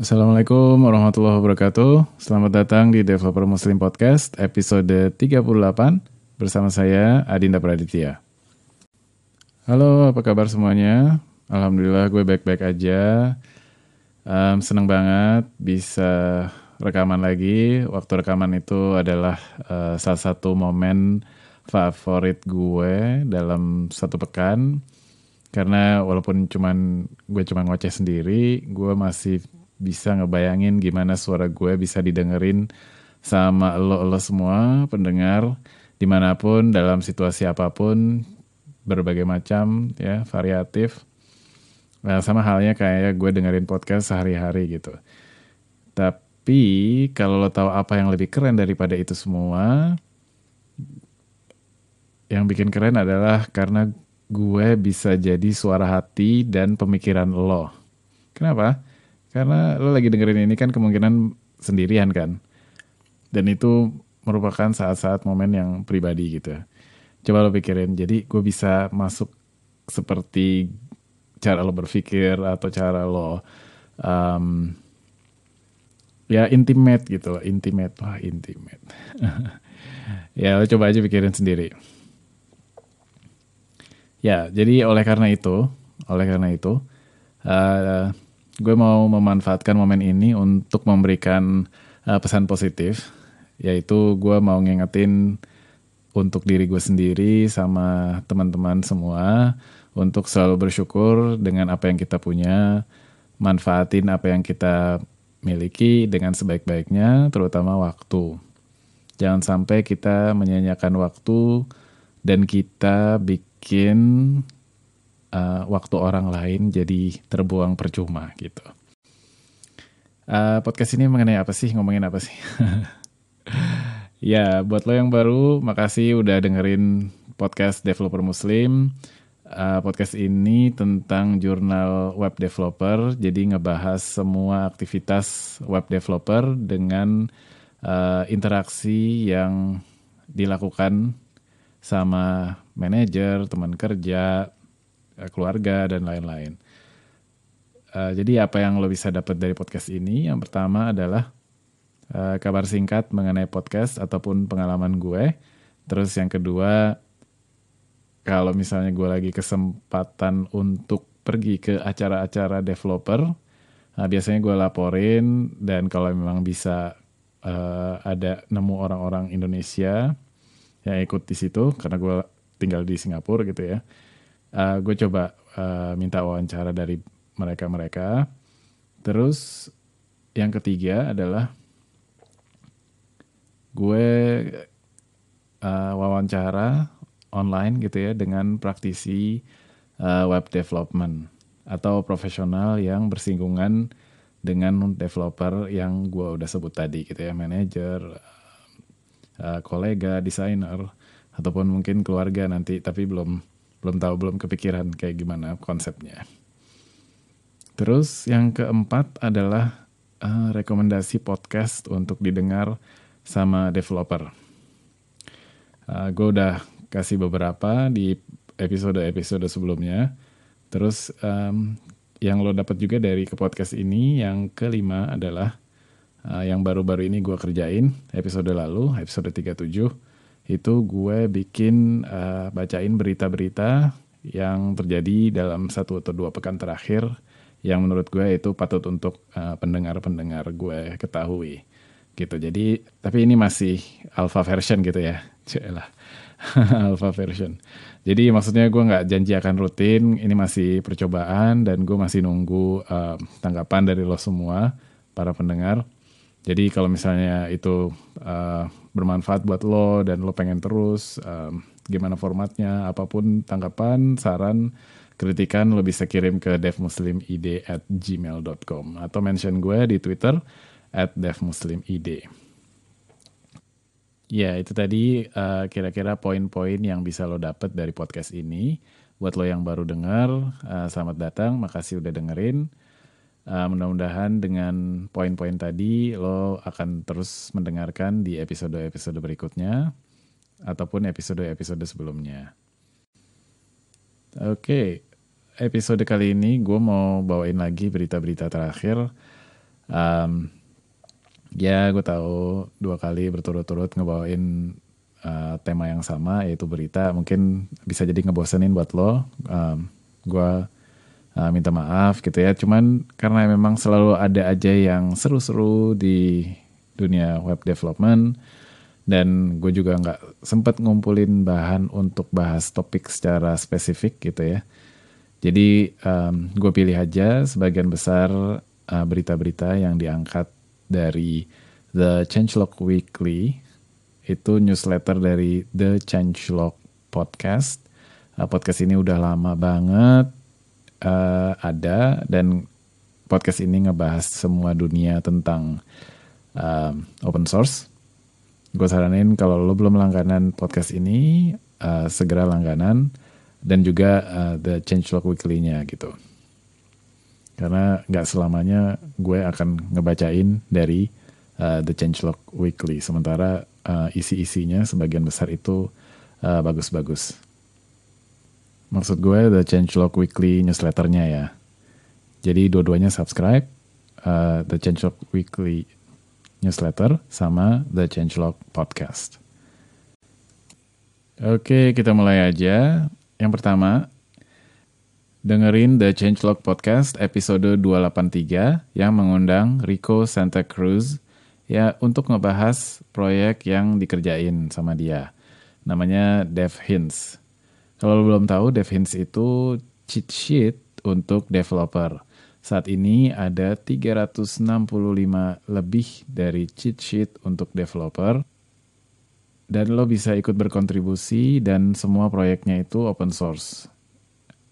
Assalamualaikum warahmatullahi wabarakatuh. Selamat datang di Developer Muslim Podcast episode 38 bersama saya Adinda Praditya. Halo, apa kabar semuanya? Alhamdulillah gue baik-baik aja. Um, seneng banget bisa rekaman lagi. Waktu rekaman itu adalah uh, salah satu momen favorit gue dalam satu pekan. Karena walaupun cuman gue cuman ngoceh sendiri, gue masih bisa ngebayangin gimana suara gue bisa didengerin sama lo-lo semua pendengar di mana pun dalam situasi apa pun berbagai macam ya variatif. Nah, sama halnya kayak gue dengerin podcast sehari-hari gitu. Tapi kalau lo tahu apa yang lebih keren daripada itu semua yang bikin keren adalah karena gue bisa jadi suara hati dan pemikiran lo. Kenapa? Karena lo lagi dengerin ini kan kemungkinan sendirian kan. Dan itu merupakan saat-saat momen yang pribadi gitu. Coba lo pikirin, jadi gue bisa masuk seperti cara lo berpikir atau cara lo um, ya intimate gitu loh, intimate, wah intimate. ya lo coba aja pikirin sendiri. Ya, jadi oleh karena itu, oleh karena itu, uh, gue mau memanfaatkan momen ini untuk memberikan uh, pesan positif, yaitu gue mau ngingetin untuk diri gue sendiri sama teman-teman semua untuk selalu bersyukur dengan apa yang kita punya, manfaatin apa yang kita miliki dengan sebaik-baiknya, terutama waktu. Jangan sampai kita menyanyiakan waktu dan kita bikin uh, waktu orang lain jadi terbuang percuma gitu. Uh, podcast ini mengenai apa sih? Ngomongin apa sih? ya, buat lo yang baru, makasih udah dengerin podcast Developer Muslim. Uh, podcast ini tentang jurnal web developer, jadi ngebahas semua aktivitas web developer dengan uh, interaksi yang dilakukan sama manajer, teman kerja, keluarga dan lain-lain. Uh, jadi apa yang lo bisa dapat dari podcast ini? Yang pertama adalah uh, kabar singkat mengenai podcast ataupun pengalaman gue. Terus yang kedua, kalau misalnya gue lagi kesempatan untuk pergi ke acara-acara developer, nah biasanya gue laporin dan kalau memang bisa uh, ada nemu orang-orang Indonesia yang ikut di situ karena gue tinggal di Singapura gitu ya uh, gue coba uh, minta wawancara dari mereka-mereka. Terus yang ketiga adalah gue uh, wawancara online gitu ya dengan praktisi uh, web development atau profesional yang bersinggungan dengan developer yang gue udah sebut tadi gitu ya manager, uh, kolega, desainer ataupun mungkin keluarga nanti tapi belum belum tahu belum kepikiran kayak gimana konsepnya. Terus yang keempat adalah uh, rekomendasi podcast untuk didengar sama developer. Uh, gue udah kasih beberapa di episode-episode sebelumnya. Terus um, yang lo dapat juga dari ke podcast ini yang kelima adalah uh, yang baru-baru ini gue kerjain episode lalu episode 37 itu gue bikin uh, bacain berita-berita yang terjadi dalam satu atau dua pekan terakhir yang menurut gue itu patut untuk uh, pendengar-pendengar gue ketahui gitu. Jadi tapi ini masih alpha version gitu ya, celah alpha version. Jadi maksudnya gue nggak janji akan rutin, ini masih percobaan dan gue masih nunggu uh, tanggapan dari lo semua para pendengar. Jadi kalau misalnya itu uh, bermanfaat buat lo dan lo pengen terus, um, gimana formatnya, apa pun tanggapan, saran, kritikan lo bisa kirim ke devmuslimid at gmail.com atau mention gue di Twitter at devmuslimid. Ya itu tadi uh, kira-kira poin-poin yang bisa lo dapet dari podcast ini. Buat lo yang baru dengar, uh, selamat datang, makasih udah dengerin. Uh, mudah-mudahan dengan poin-poin tadi lo akan terus mendengarkan di episode-episode berikutnya ataupun episode-episode sebelumnya. Oke, okay. episode kali ini gue mau bawain lagi berita-berita terakhir Um, ya gue tahu dua kali berturut-turut ngebawain uh, tema yang sama yaitu berita mungkin bisa jadi ngebosenin buat lo. Um, gue uh, minta maaf gitu ya. Cuman karena memang selalu ada aja yang seru-seru di dunia web development dan gue juga nggak sempet ngumpulin bahan untuk bahas topik secara spesifik gitu ya. Jadi um, gue pilih aja sebagian besar uh, berita-berita uh, yang diangkat dari The Changelog Weekly itu newsletter dari The Changelog Podcast. Uh, podcast ini udah lama banget uh, ada dan podcast ini ngebahas semua dunia tentang uh, open source. Gue saranin kalau lo belum langganan podcast ini uh, segera langganan dan juga uh, the changelog weekly-nya gitu. Karena nggak selamanya gue akan ngebacain dari uh, the changelog weekly, sementara uh, isi-isinya sebagian besar itu uh, bagus-bagus. Maksud gue the changelog weekly newsletternya ya. Jadi dua-duanya subscribe uh, the changelog weekly newsletter sama the changelog podcast. Oke, kita mulai aja. Yang pertama, dengerin The Changelog Podcast episode 283 yang mengundang Rico Santa Cruz ya untuk ngebahas proyek yang dikerjain sama dia. Namanya Dev Hints. Kalau lo belum tahu, Dev Hints itu cheat sheet untuk developer. Saat ini ada 365 lebih dari cheat sheet untuk developer dan lo bisa ikut berkontribusi dan semua proyeknya itu open source.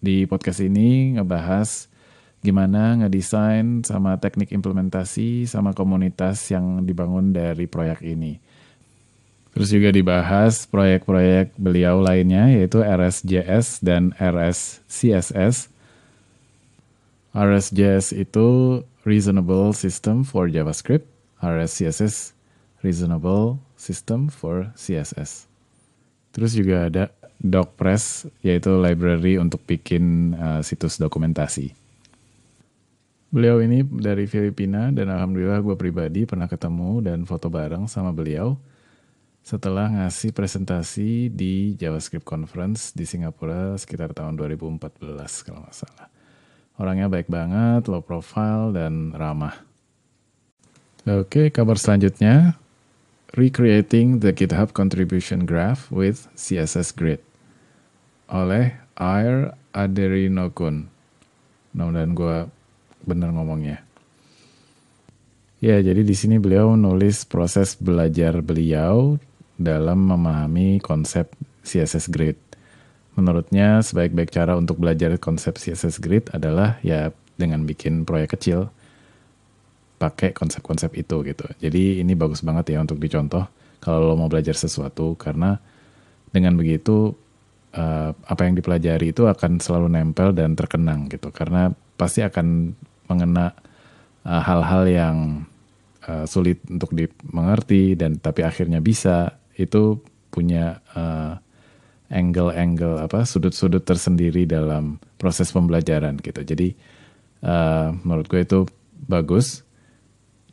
Di podcast ini ngebahas gimana ngedesain sama teknik implementasi sama komunitas yang dibangun dari proyek ini. Terus juga dibahas proyek-proyek beliau lainnya yaitu RSJS dan RSCSS. RSJS itu Reasonable System for JavaScript, RSCSS Reasonable System for CSS. Terus juga ada DocPress, yaitu library untuk bikin uh, situs dokumentasi. Beliau ini dari Filipina dan alhamdulillah gue pribadi pernah ketemu dan foto bareng sama beliau setelah ngasih presentasi di JavaScript Conference di Singapura sekitar tahun 2014 kalau nggak salah. Orangnya baik banget, low profile, dan ramah. Oke, kabar selanjutnya Recreating the GitHub Contribution Graph with CSS Grid oleh Air Aderinokun. Mudah-mudahan gue benar ngomongnya. Ya, jadi di sini beliau nulis proses belajar beliau dalam memahami konsep CSS Grid. Menurutnya, sebaik-baik cara untuk belajar konsep CSS Grid adalah ya dengan bikin proyek kecil pakai konsep-konsep itu gitu. Jadi ini bagus banget ya untuk dicontoh kalau lo mau belajar sesuatu karena dengan begitu uh, apa yang dipelajari itu akan selalu nempel dan terkenang gitu karena pasti akan mengena eh, hal-hal yang uh, sulit untuk dimengerti dan tapi akhirnya bisa itu punya uh, angle-angle apa sudut-sudut tersendiri dalam proses pembelajaran gitu. Jadi uh, menurut gue itu bagus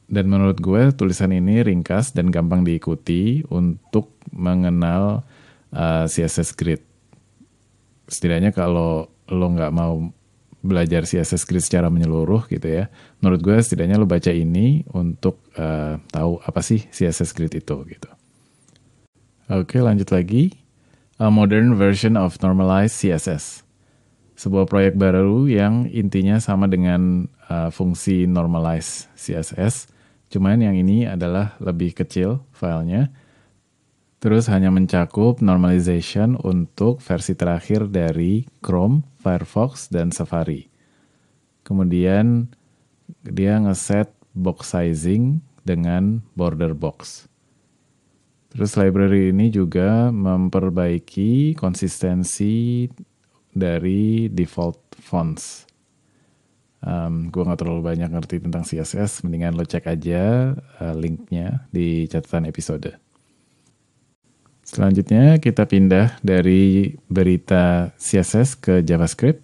dan menurut gue tulisan ini ringkas dan gampang diikuti untuk mengenal uh, CSS Grid. Setidaknya kalau lo nggak mau belajar CSS Grid secara menyeluruh gitu ya, menurut gue setidaknya lo baca ini untuk uh, tahu apa sih CSS Grid itu gitu. Oke lanjut lagi, a modern version of normalized CSS. Sebuah proyek baru yang intinya sama dengan uh, fungsi normalize CSS, Cuman yang ini adalah lebih kecil filenya. Terus hanya mencakup normalization untuk versi terakhir dari Chrome, Firefox, dan Safari. Kemudian dia ngeset box sizing dengan border box. Terus library ini juga memperbaiki konsistensi dari default fonts um, gue nggak terlalu banyak ngerti tentang CSS, mendingan lo cek aja uh, linknya di catatan episode. Selanjutnya kita pindah dari berita CSS ke JavaScript.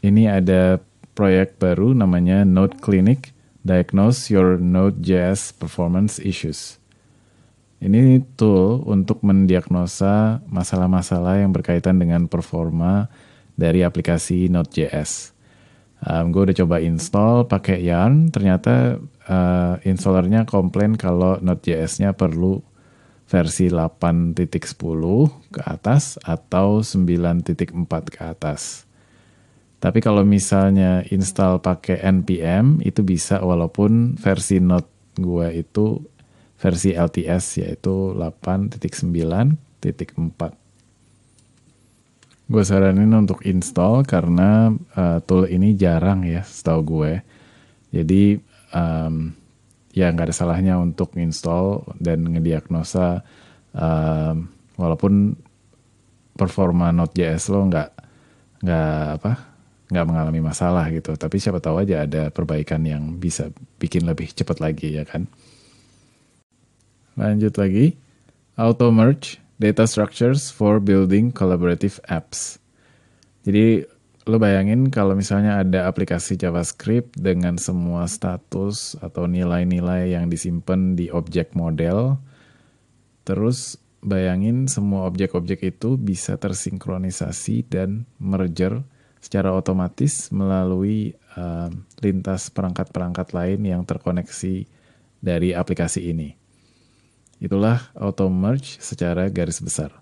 Ini ada proyek baru namanya Node Clinic Diagnose your Node.js performance issues. Ini tool untuk mendiagnosa masalah-masalah yang berkaitan dengan performa dari aplikasi Node.js. Um, gue udah coba install pakai Yarn, ternyata uh, installernya komplain kalau Node.js-nya perlu versi 8.10 ke atas atau 9.4 ke atas. Tapi kalau misalnya install pakai npm itu bisa walaupun versi Node gue itu versi LTS yaitu 8.9.4. Gue saranin untuk install karena uh, tool ini jarang ya setahu gue. Jadi um, ya nggak ada salahnya untuk install dan ngediagnosa um, walaupun performa Node.js lo nggak nggak apa nggak mengalami masalah gitu. Tapi siapa tahu aja ada perbaikan yang bisa bikin lebih cepat lagi ya kan. Lanjut lagi, auto merge data structures for building collaborative apps. Jadi lo bayangin kalau misalnya ada aplikasi JavaScript dengan semua status atau nilai-nilai yang disimpan di objek model, terus bayangin semua objek-objek itu bisa tersinkronisasi dan merger secara otomatis melalui uh, lintas perangkat-perangkat lain yang terkoneksi dari aplikasi ini. Itulah auto merge secara garis besar.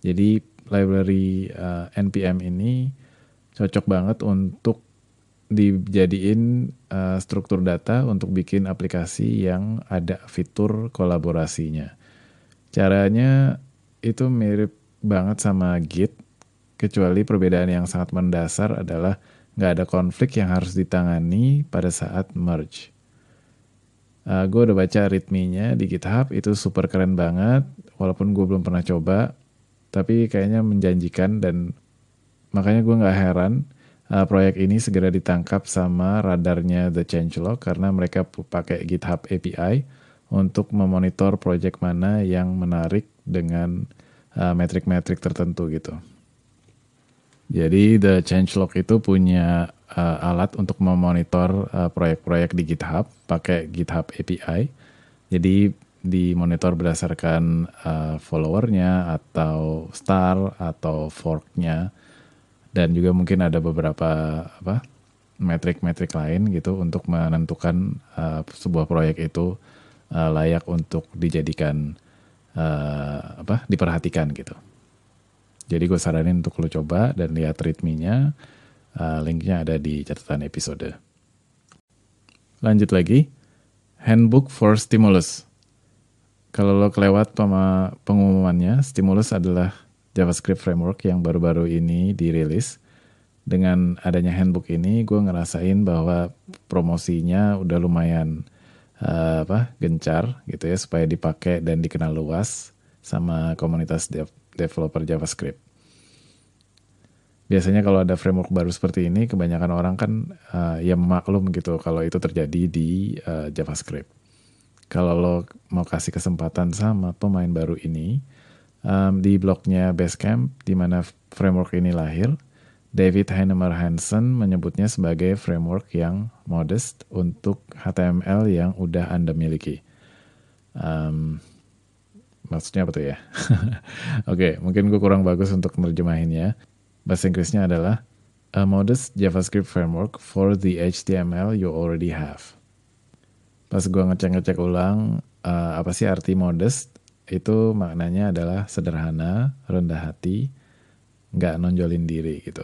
Jadi library uh, npm ini cocok banget untuk dijadiin uh, struktur data untuk bikin aplikasi yang ada fitur kolaborasinya. Caranya itu mirip banget sama Git, kecuali perbedaan yang sangat mendasar adalah nggak ada konflik yang harus ditangani pada saat merge. Uh, gue udah baca ritminya di GitHub, itu super keren banget, walaupun gue belum pernah coba, tapi kayaknya menjanjikan dan makanya gue nggak heran uh, proyek ini segera ditangkap sama radarnya The Changelog karena mereka pakai GitHub API untuk memonitor proyek mana yang menarik dengan uh, metrik-metrik tertentu gitu. Jadi The Changelog itu punya uh, alat untuk memonitor uh, proyek-proyek di GitHub pakai GitHub API. Jadi dimonitor berdasarkan uh, followernya atau star atau forknya dan juga mungkin ada beberapa apa metrik-metrik lain gitu untuk menentukan uh, sebuah proyek itu uh, layak untuk dijadikan uh, apa diperhatikan gitu. Jadi gue saranin untuk lo coba dan lihat ritminya. Uh, linknya ada di catatan episode. Lanjut lagi, Handbook for Stimulus. Kalau lo kelewat sama pengumumannya, Stimulus adalah JavaScript framework yang baru-baru ini dirilis. Dengan adanya handbook ini, gue ngerasain bahwa promosinya udah lumayan uh, apa gencar gitu ya supaya dipakai dan dikenal luas sama komunitas dev developer JavaScript. Biasanya kalau ada framework baru seperti ini, kebanyakan orang kan uh, ya maklum gitu kalau itu terjadi di uh, JavaScript. Kalau lo mau kasih kesempatan sama pemain baru ini, um, di blognya Basecamp, di mana framework ini lahir, David Heinemeier Hansen menyebutnya sebagai framework yang modest untuk HTML yang udah Anda miliki. Um, maksudnya apa tuh ya? Oke, okay, mungkin gue kurang bagus untuk menerjemahinnya. Bahasa Inggrisnya adalah a modest JavaScript framework for the HTML you already have. Pas gue ngecek-ngecek ulang, uh, apa sih arti modest? Itu maknanya adalah sederhana, rendah hati, nggak nonjolin diri gitu.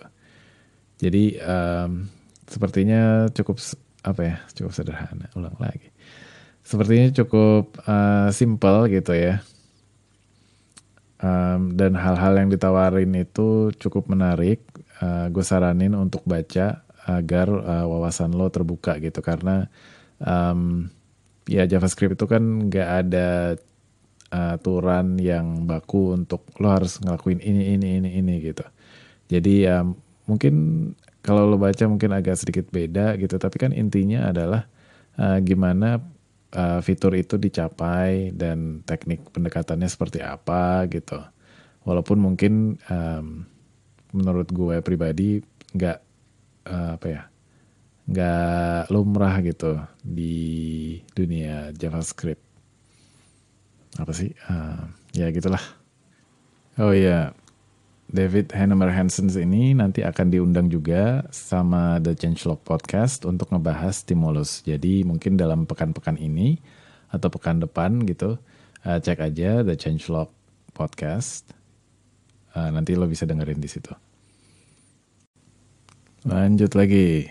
Jadi um, sepertinya cukup apa ya, cukup sederhana. Ulang lagi. Sepertinya cukup uh, simple gitu ya um, dan hal-hal yang ditawarin itu cukup menarik. Uh, gue saranin untuk baca agar uh, wawasan lo terbuka gitu karena um, ya JavaScript itu kan nggak ada aturan yang baku untuk lo harus ngelakuin ini ini ini ini gitu. Jadi ya mungkin kalau lo baca mungkin agak sedikit beda gitu, tapi kan intinya adalah uh, gimana uh, fitur itu dicapai dan teknik pendekatannya seperti apa gitu. Walaupun mungkin um, menurut gue pribadi nggak uh, apa ya nggak lumrah gitu di dunia JavaScript. Apa sih? Uh, ya gitulah. Oh iya, David Heinemeier Hansens ini nanti akan diundang juga sama The Changelog Podcast untuk ngebahas stimulus. Jadi mungkin dalam pekan-pekan ini atau pekan depan gitu, uh, cek aja The Changelog Podcast. Uh, nanti lo bisa dengerin di situ. Lanjut lagi.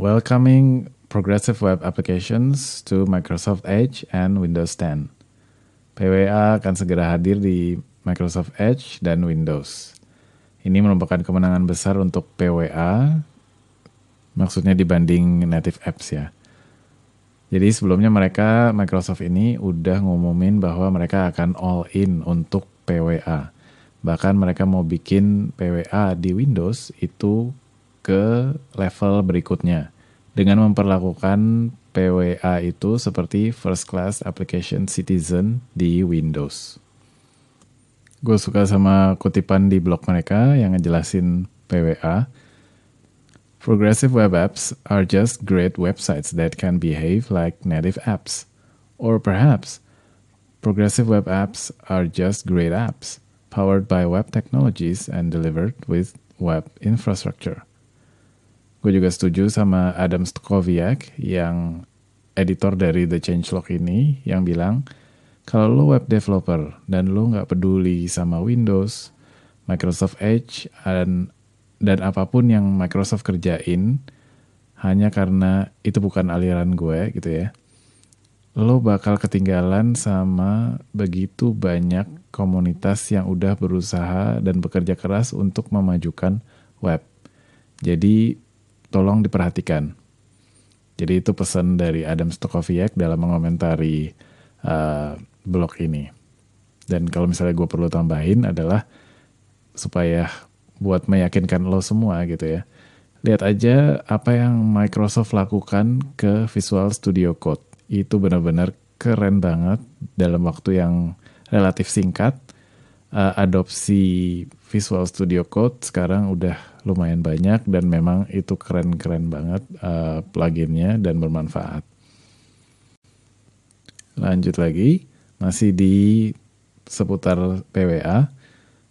Welcoming progressive web applications to Microsoft Edge and Windows 10. PWA akan segera hadir di Microsoft Edge, dan Windows. Ini merupakan kemenangan besar untuk PWA, maksudnya dibanding native apps ya. Jadi sebelumnya mereka, Microsoft ini udah ngumumin bahwa mereka akan all in untuk PWA. Bahkan mereka mau bikin PWA di Windows itu ke level berikutnya dengan memperlakukan PWA itu seperti first class application citizen di Windows. Gue suka sama kutipan di blog mereka yang ngejelasin PWA. Progressive web apps are just great websites that can behave like native apps. Or perhaps, progressive web apps are just great apps powered by web technologies and delivered with web infrastructure. Gue juga setuju sama Adam Stokoviak yang editor dari The Changelog ini yang bilang, kalau lo web developer dan lo nggak peduli sama Windows, Microsoft Edge, dan, dan apa pun yang Microsoft kerjain, hanya karena itu bukan aliran gue gitu ya, lo bakal ketinggalan sama begitu banyak komunitas yang udah berusaha dan bekerja keras untuk memajukan web. Jadi tolong diperhatikan. Jadi itu pesan dari Adam Stokoviak dalam mengomentari uh, blog ini. Dan kalau misalnya gue perlu tambahin adalah supaya buat meyakinkan lo semua gitu ya. Lihat aja apa yang Microsoft lakukan ke Visual Studio Code. Itu benar-benar keren banget dalam waktu yang relatif singkat. Uh, adopsi Visual Studio Code sekarang udah lumayan banyak dan memang itu keren-keren banget uh, pluginnya dan bermanfaat. Lanjut lagi masih di seputar PWA.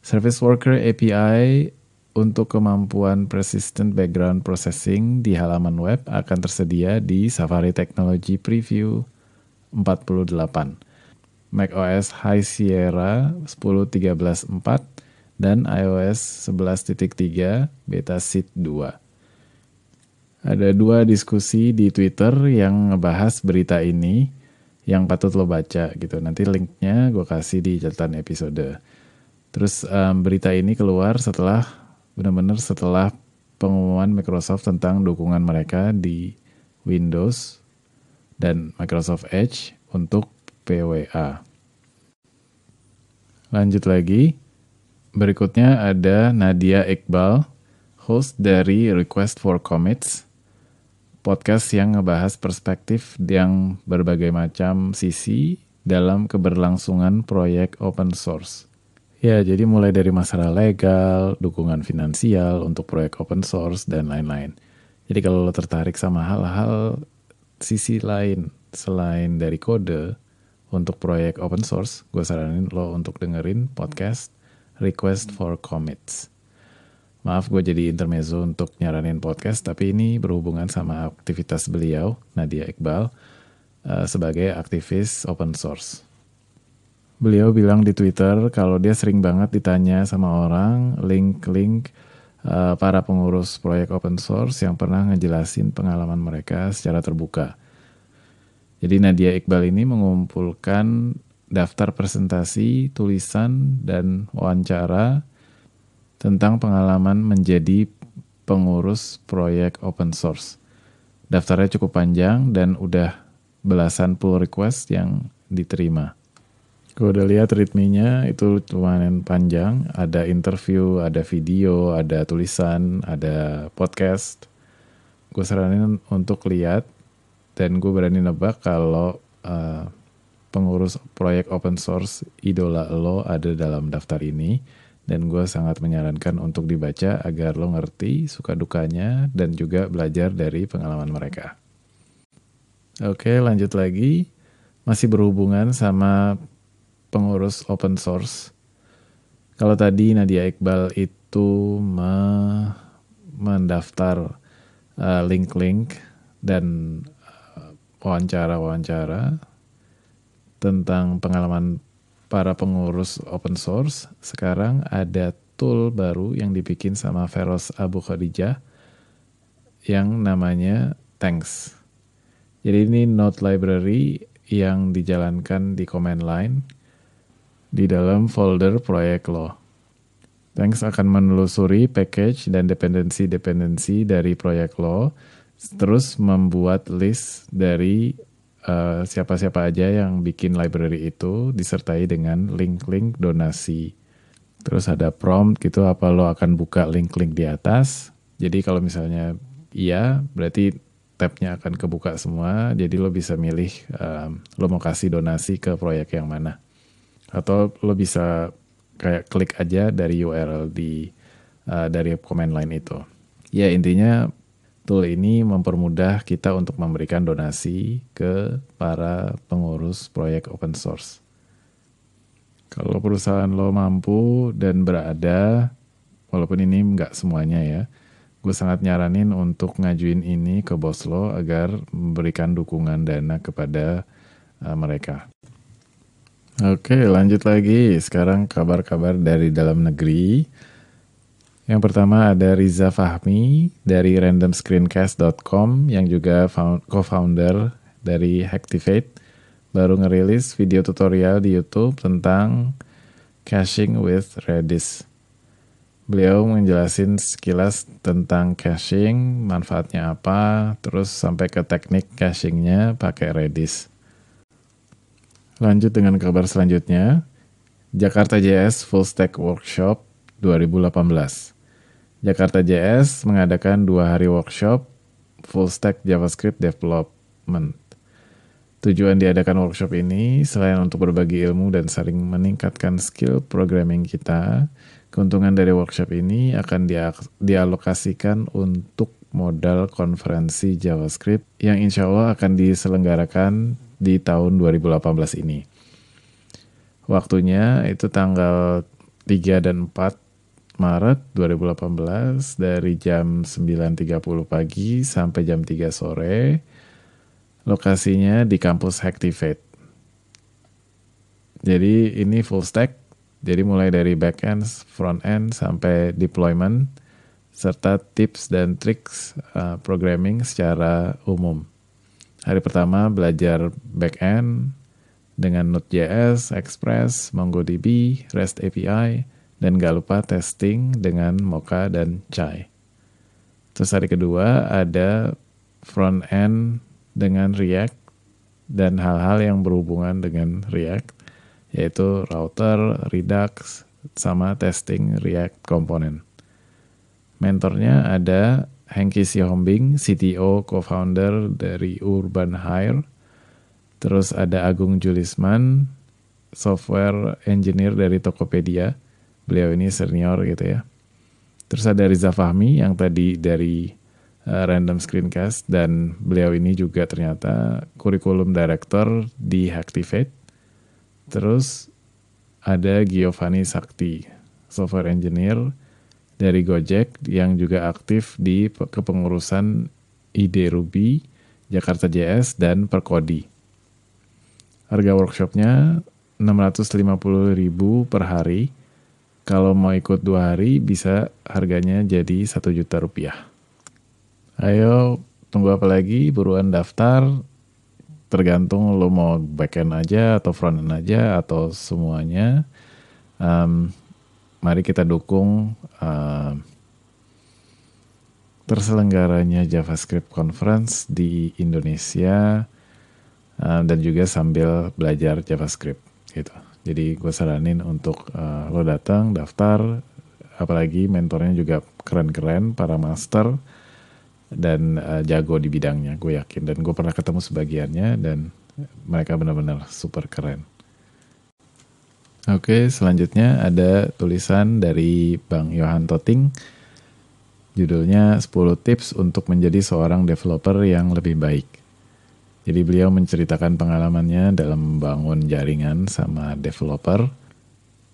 Service Worker API untuk kemampuan persistent background processing di halaman web akan tersedia di Safari Technology Preview 48. macOS High Sierra 10.13.4 dan iOS 11.3 beta seed 2. Ada dua diskusi di Twitter yang ngebahas berita ini yang patut lo baca gitu. Nanti linknya gue kasih di catatan episode. Terus um, berita ini keluar setelah benar-benar setelah pengumuman Microsoft tentang dukungan mereka di Windows dan Microsoft Edge untuk PWA. Lanjut lagi. Berikutnya ada Nadia Iqbal, host dari Request for Commits podcast yang ngebahas perspektif yang berbagai macam sisi dalam keberlangsungan proyek open source. Ya, jadi mulai dari masalah legal, dukungan finansial untuk proyek open source, dan lain-lain. Jadi kalau lo tertarik sama hal-hal sisi lain selain dari kode untuk proyek open source, gue saranin lo untuk dengerin podcast Request for Commits. Maaf gue jadi intermezzo untuk nyaranin podcast, tapi ini berhubungan sama aktivitas beliau, Nadia Iqbal, uh, sebagai aktivis open source. Beliau bilang di Twitter kalau dia sering banget ditanya sama orang link-link uh, para pengurus proyek open source yang pernah ngejelasin pengalaman mereka secara terbuka. Jadi Nadia Iqbal ini mengumpulkan daftar presentasi, tulisan, dan wawancara tentang pengalaman menjadi pengurus proyek open source. Daftarnya cukup panjang dan udah belasan pull request yang diterima. Gue udah lihat ritmenya itu lumayan panjang. Ada interview, ada video, ada tulisan, ada podcast. Gue saranin untuk lihat dan gue berani nebak kalau uh, pengurus proyek open source idola lo ada dalam daftar ini dan gue sangat menyarankan untuk dibaca agar lo ngerti suka dukanya dan juga belajar dari pengalaman mereka. Oke, lanjut lagi. Masih berhubungan sama pengurus open source. Kalau tadi Nadia Iqbal itu me mendaftar uh, link-link uh, dan uh, wawancara-wawancara tentang pengalaman para pengurus open source, sekarang ada tool baru yang dibikin sama Feroz Abu Khadijah yang namanya Thanks. Jadi ini node library yang dijalankan di command line di dalam folder proyek lo. Thanks akan menelusuri package dan dependensi-dependensi dari proyek lo, terus membuat list dari Eh, siapa-siapa uh, aja yang bikin library itu disertai dengan link-link donasi. Terus ada prompt gitu apa lo akan buka link-link di atas. Jadi kalau misalnya iya berarti tabnya akan kebuka semua. Jadi lo bisa milih um, lo mau kasih donasi ke proyek yang mana. Atau lo bisa kayak klik aja dari URL di uh, dari command line itu. Ya intinya Tool ini mempermudah kita untuk memberikan donasi ke para pengurus proyek open source. Kalau perusahaan lo mampu dan berada, walaupun ini nggak semuanya ya, gue sangat nyaranin untuk ngajuin ini ke bos lo agar memberikan dukungan dana kepada uh, mereka. Oke, lanjut lagi. Sekarang kabar-kabar dari dalam negeri. Yang pertama ada Riza Fahmi dari randomscreencast.com yang juga co-founder dari Hacktivate baru ngerilis video tutorial di YouTube tentang caching with Redis. Beliau menjelasin sekilas tentang caching, manfaatnya apa, terus sampai ke teknik cachingnya pakai Redis. Lanjut dengan kabar selanjutnya, Jakarta JS Full Stack Workshop 2018. Jakarta JS mengadakan dua hari workshop full stack JavaScript development. Tujuan diadakan workshop ini selain untuk berbagi ilmu dan saling meningkatkan skill programming kita, keuntungan dari workshop ini akan dialokasikan untuk modal konferensi JavaScript yang insya Allah akan diselenggarakan di tahun 2018 ini. Waktunya itu tanggal 3 dan 4 Maret 2018 dari jam 9.30 pagi sampai jam 3 sore. Lokasinya di kampus Hacktivate. Jadi ini full stack, jadi mulai dari backend, front end sampai deployment serta tips dan triks uh, programming secara umum. Hari pertama belajar backend dengan Node.js, Express, MongoDB, REST API, dan gak lupa testing dengan Mocha dan Chai. Terus hari kedua ada front end dengan React dan hal-hal yang berhubungan dengan React yaitu router, Redux, sama testing React Component. Mentornya ada Hengki Sihombing, CTO co-founder dari Urban Hire. Terus ada Agung Julisman, software engineer dari Tokopedia beliau ini senior gitu ya. Terus ada Riza Fahmi yang tadi dari uh, Random Screencast dan beliau ini juga ternyata kurikulum director di Hacktivate. Terus ada Giovanni Sakti, software engineer dari Gojek yang juga aktif di kepengurusan ID Ruby, Jakarta JS, dan Perkodi. Harga workshopnya 650.000 per hari kalau mau ikut dua hari bisa harganya jadi satu juta rupiah. Ayo tunggu apa lagi buruan daftar tergantung lo mau backend aja atau frontend aja atau semuanya. Um, mari kita dukung um, terselenggaranya JavaScript Conference di Indonesia um, dan juga sambil belajar JavaScript gitu. Jadi gue saranin untuk uh, lo datang, daftar, apalagi mentornya juga keren-keren, para master dan uh, jago di bidangnya, gue yakin. Dan gue pernah ketemu sebagiannya dan mereka benar-benar super keren. Oke, selanjutnya ada tulisan dari Bang Johan Toting. Judulnya 10 tips untuk menjadi seorang developer yang lebih baik. Jadi beliau menceritakan pengalamannya dalam membangun jaringan sama developer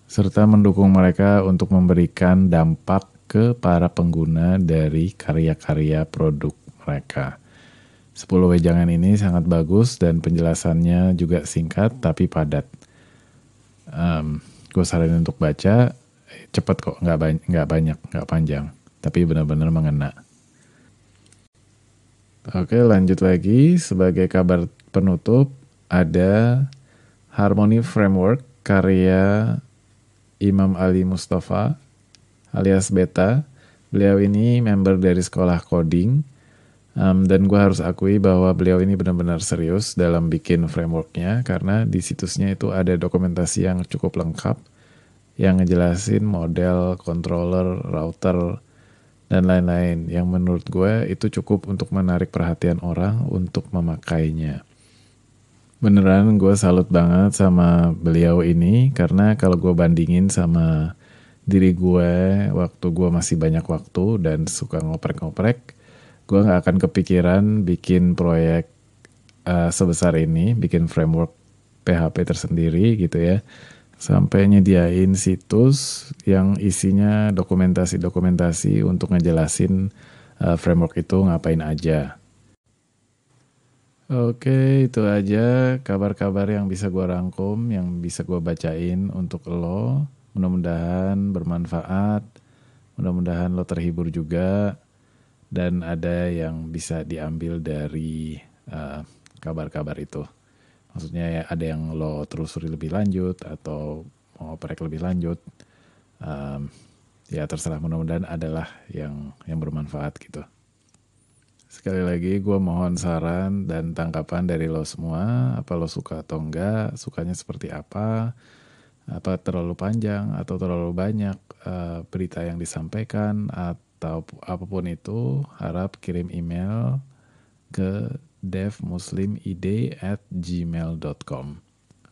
serta mendukung mereka untuk memberikan dampak ke para pengguna dari karya-karya produk mereka. 10 wejangan ini sangat bagus dan penjelasannya juga singkat tapi padat um, gue saranin untuk baca cepet kok nggak banyak nggak banyak nggak panjang tapi benar-benar mengena oke lanjut lagi. Sebagai kabar penutup ada Harmony Framework karya Imam Ali Mustafa alias Beta. Beliau ini member dari sekolah coding. Um, dan gue harus akui bahwa beliau ini benar-benar serius dalam bikin frameworknya karena di situsnya itu ada dokumentasi yang cukup lengkap yang ngejelasin model, controller, router, dan lain-lain yang menurut gue itu cukup untuk menarik perhatian orang untuk memakainya. Beneran gue salut banget sama beliau ini karena kalau gue bandingin sama diri gue waktu gue masih banyak waktu dan suka ngoprek-ngoprek, gue nggak akan kepikiran bikin proyek uh, sebesar ini, bikin framework PHP tersendiri gitu ya, sampai nyediain situs yang isinya dokumentasi-dokumentasi untuk ngejelasin uh, framework itu ngapain aja. Oke, itu aja kabar-kabar yang bisa gue rangkum, yang bisa gue bacain untuk lo. Mudah-mudahan bermanfaat, mudah-mudahan lo terhibur juga dan ada yang bisa diambil dari eh, kabar-kabar uh, itu. Maksudnya ya ada yang lo telusuri lebih lanjut atau mau oprek lebih lanjut. Um, ya terserah mudah-mudahan adalah yang yang bermanfaat gitu. Sekali lagi gue mohon saran dan tangkapan dari lo semua. Apa lo suka atau enggak? Sukanya seperti apa? Apa terlalu panjang atau terlalu banyak uh, berita yang disampaikan? Atau atau apa pun itu harap kirim email ke devmuslimid at gmail.com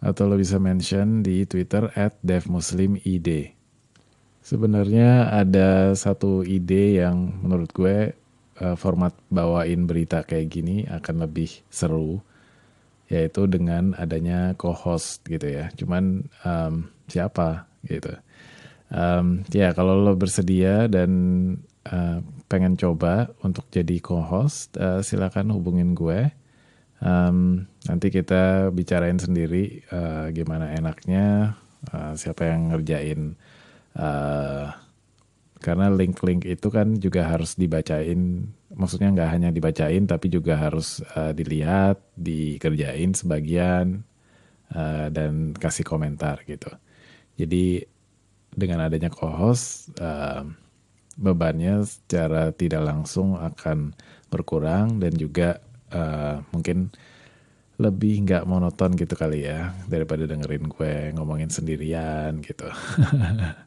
atau lo bisa mention di Twitter at devmuslimid. Sebenarnya ada satu ide yang menurut gue uh, format bawain berita kayak gini akan lebih seru yaitu dengan adanya co-host gitu ya. Cuman um, siapa gitu. Um, ya kalau lo bersedia dan uh, pengen coba untuk jadi co-host, uh, silakan hubungin gue. Um, nanti kita bicarain sendiri uh, gimana enaknya, uh, siapa yang ngerjain. Uh, karena link-link itu kan juga harus dibacain, maksudnya nggak hanya dibacain tapi juga harus uh, dilihat, dikerjain sebagian, uh, dan kasih komentar gitu. Jadi dengan adanya co-host, uh, bebannya secara tidak langsung akan berkurang dan juga uh, mungkin lebih nggak monoton gitu kali ya daripada dengerin gue ngomongin sendirian gitu.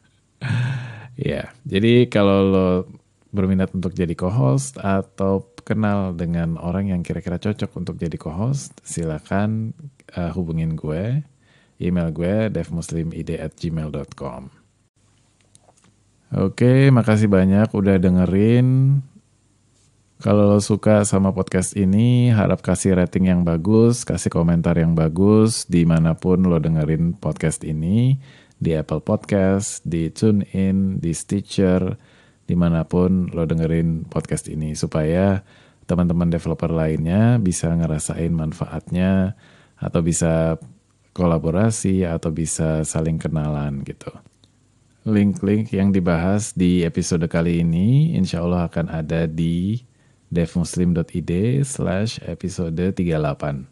ya, jadi kalau lo berminat untuk jadi co-host atau kenal dengan orang yang kira-kira cocok untuk jadi co-host, silakan uh, hubungin gue. Email gue devmuslimid@gmail.com. Oke, makasih banyak udah dengerin. Kalau lo suka sama podcast ini, harap kasih rating yang bagus, kasih komentar yang bagus di mana pun lo dengerin podcast ini, di Apple Podcast, di TuneIn, di Stitcher, di mana pun lo dengerin podcast ini, supaya teman-teman developer lainnya bisa ngerasain manfaatnya, atau bisa kolaborasi, atau bisa saling kenalan gitu. Link-link yang dibahas di episode kali ini insya Allah akan ada di devmuslim.id slash episode 38.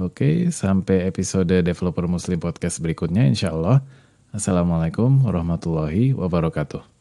Oke, sampai episode Developer Muslim Podcast berikutnya insya Allah. Assalamualaikum warahmatullahi wabarakatuh.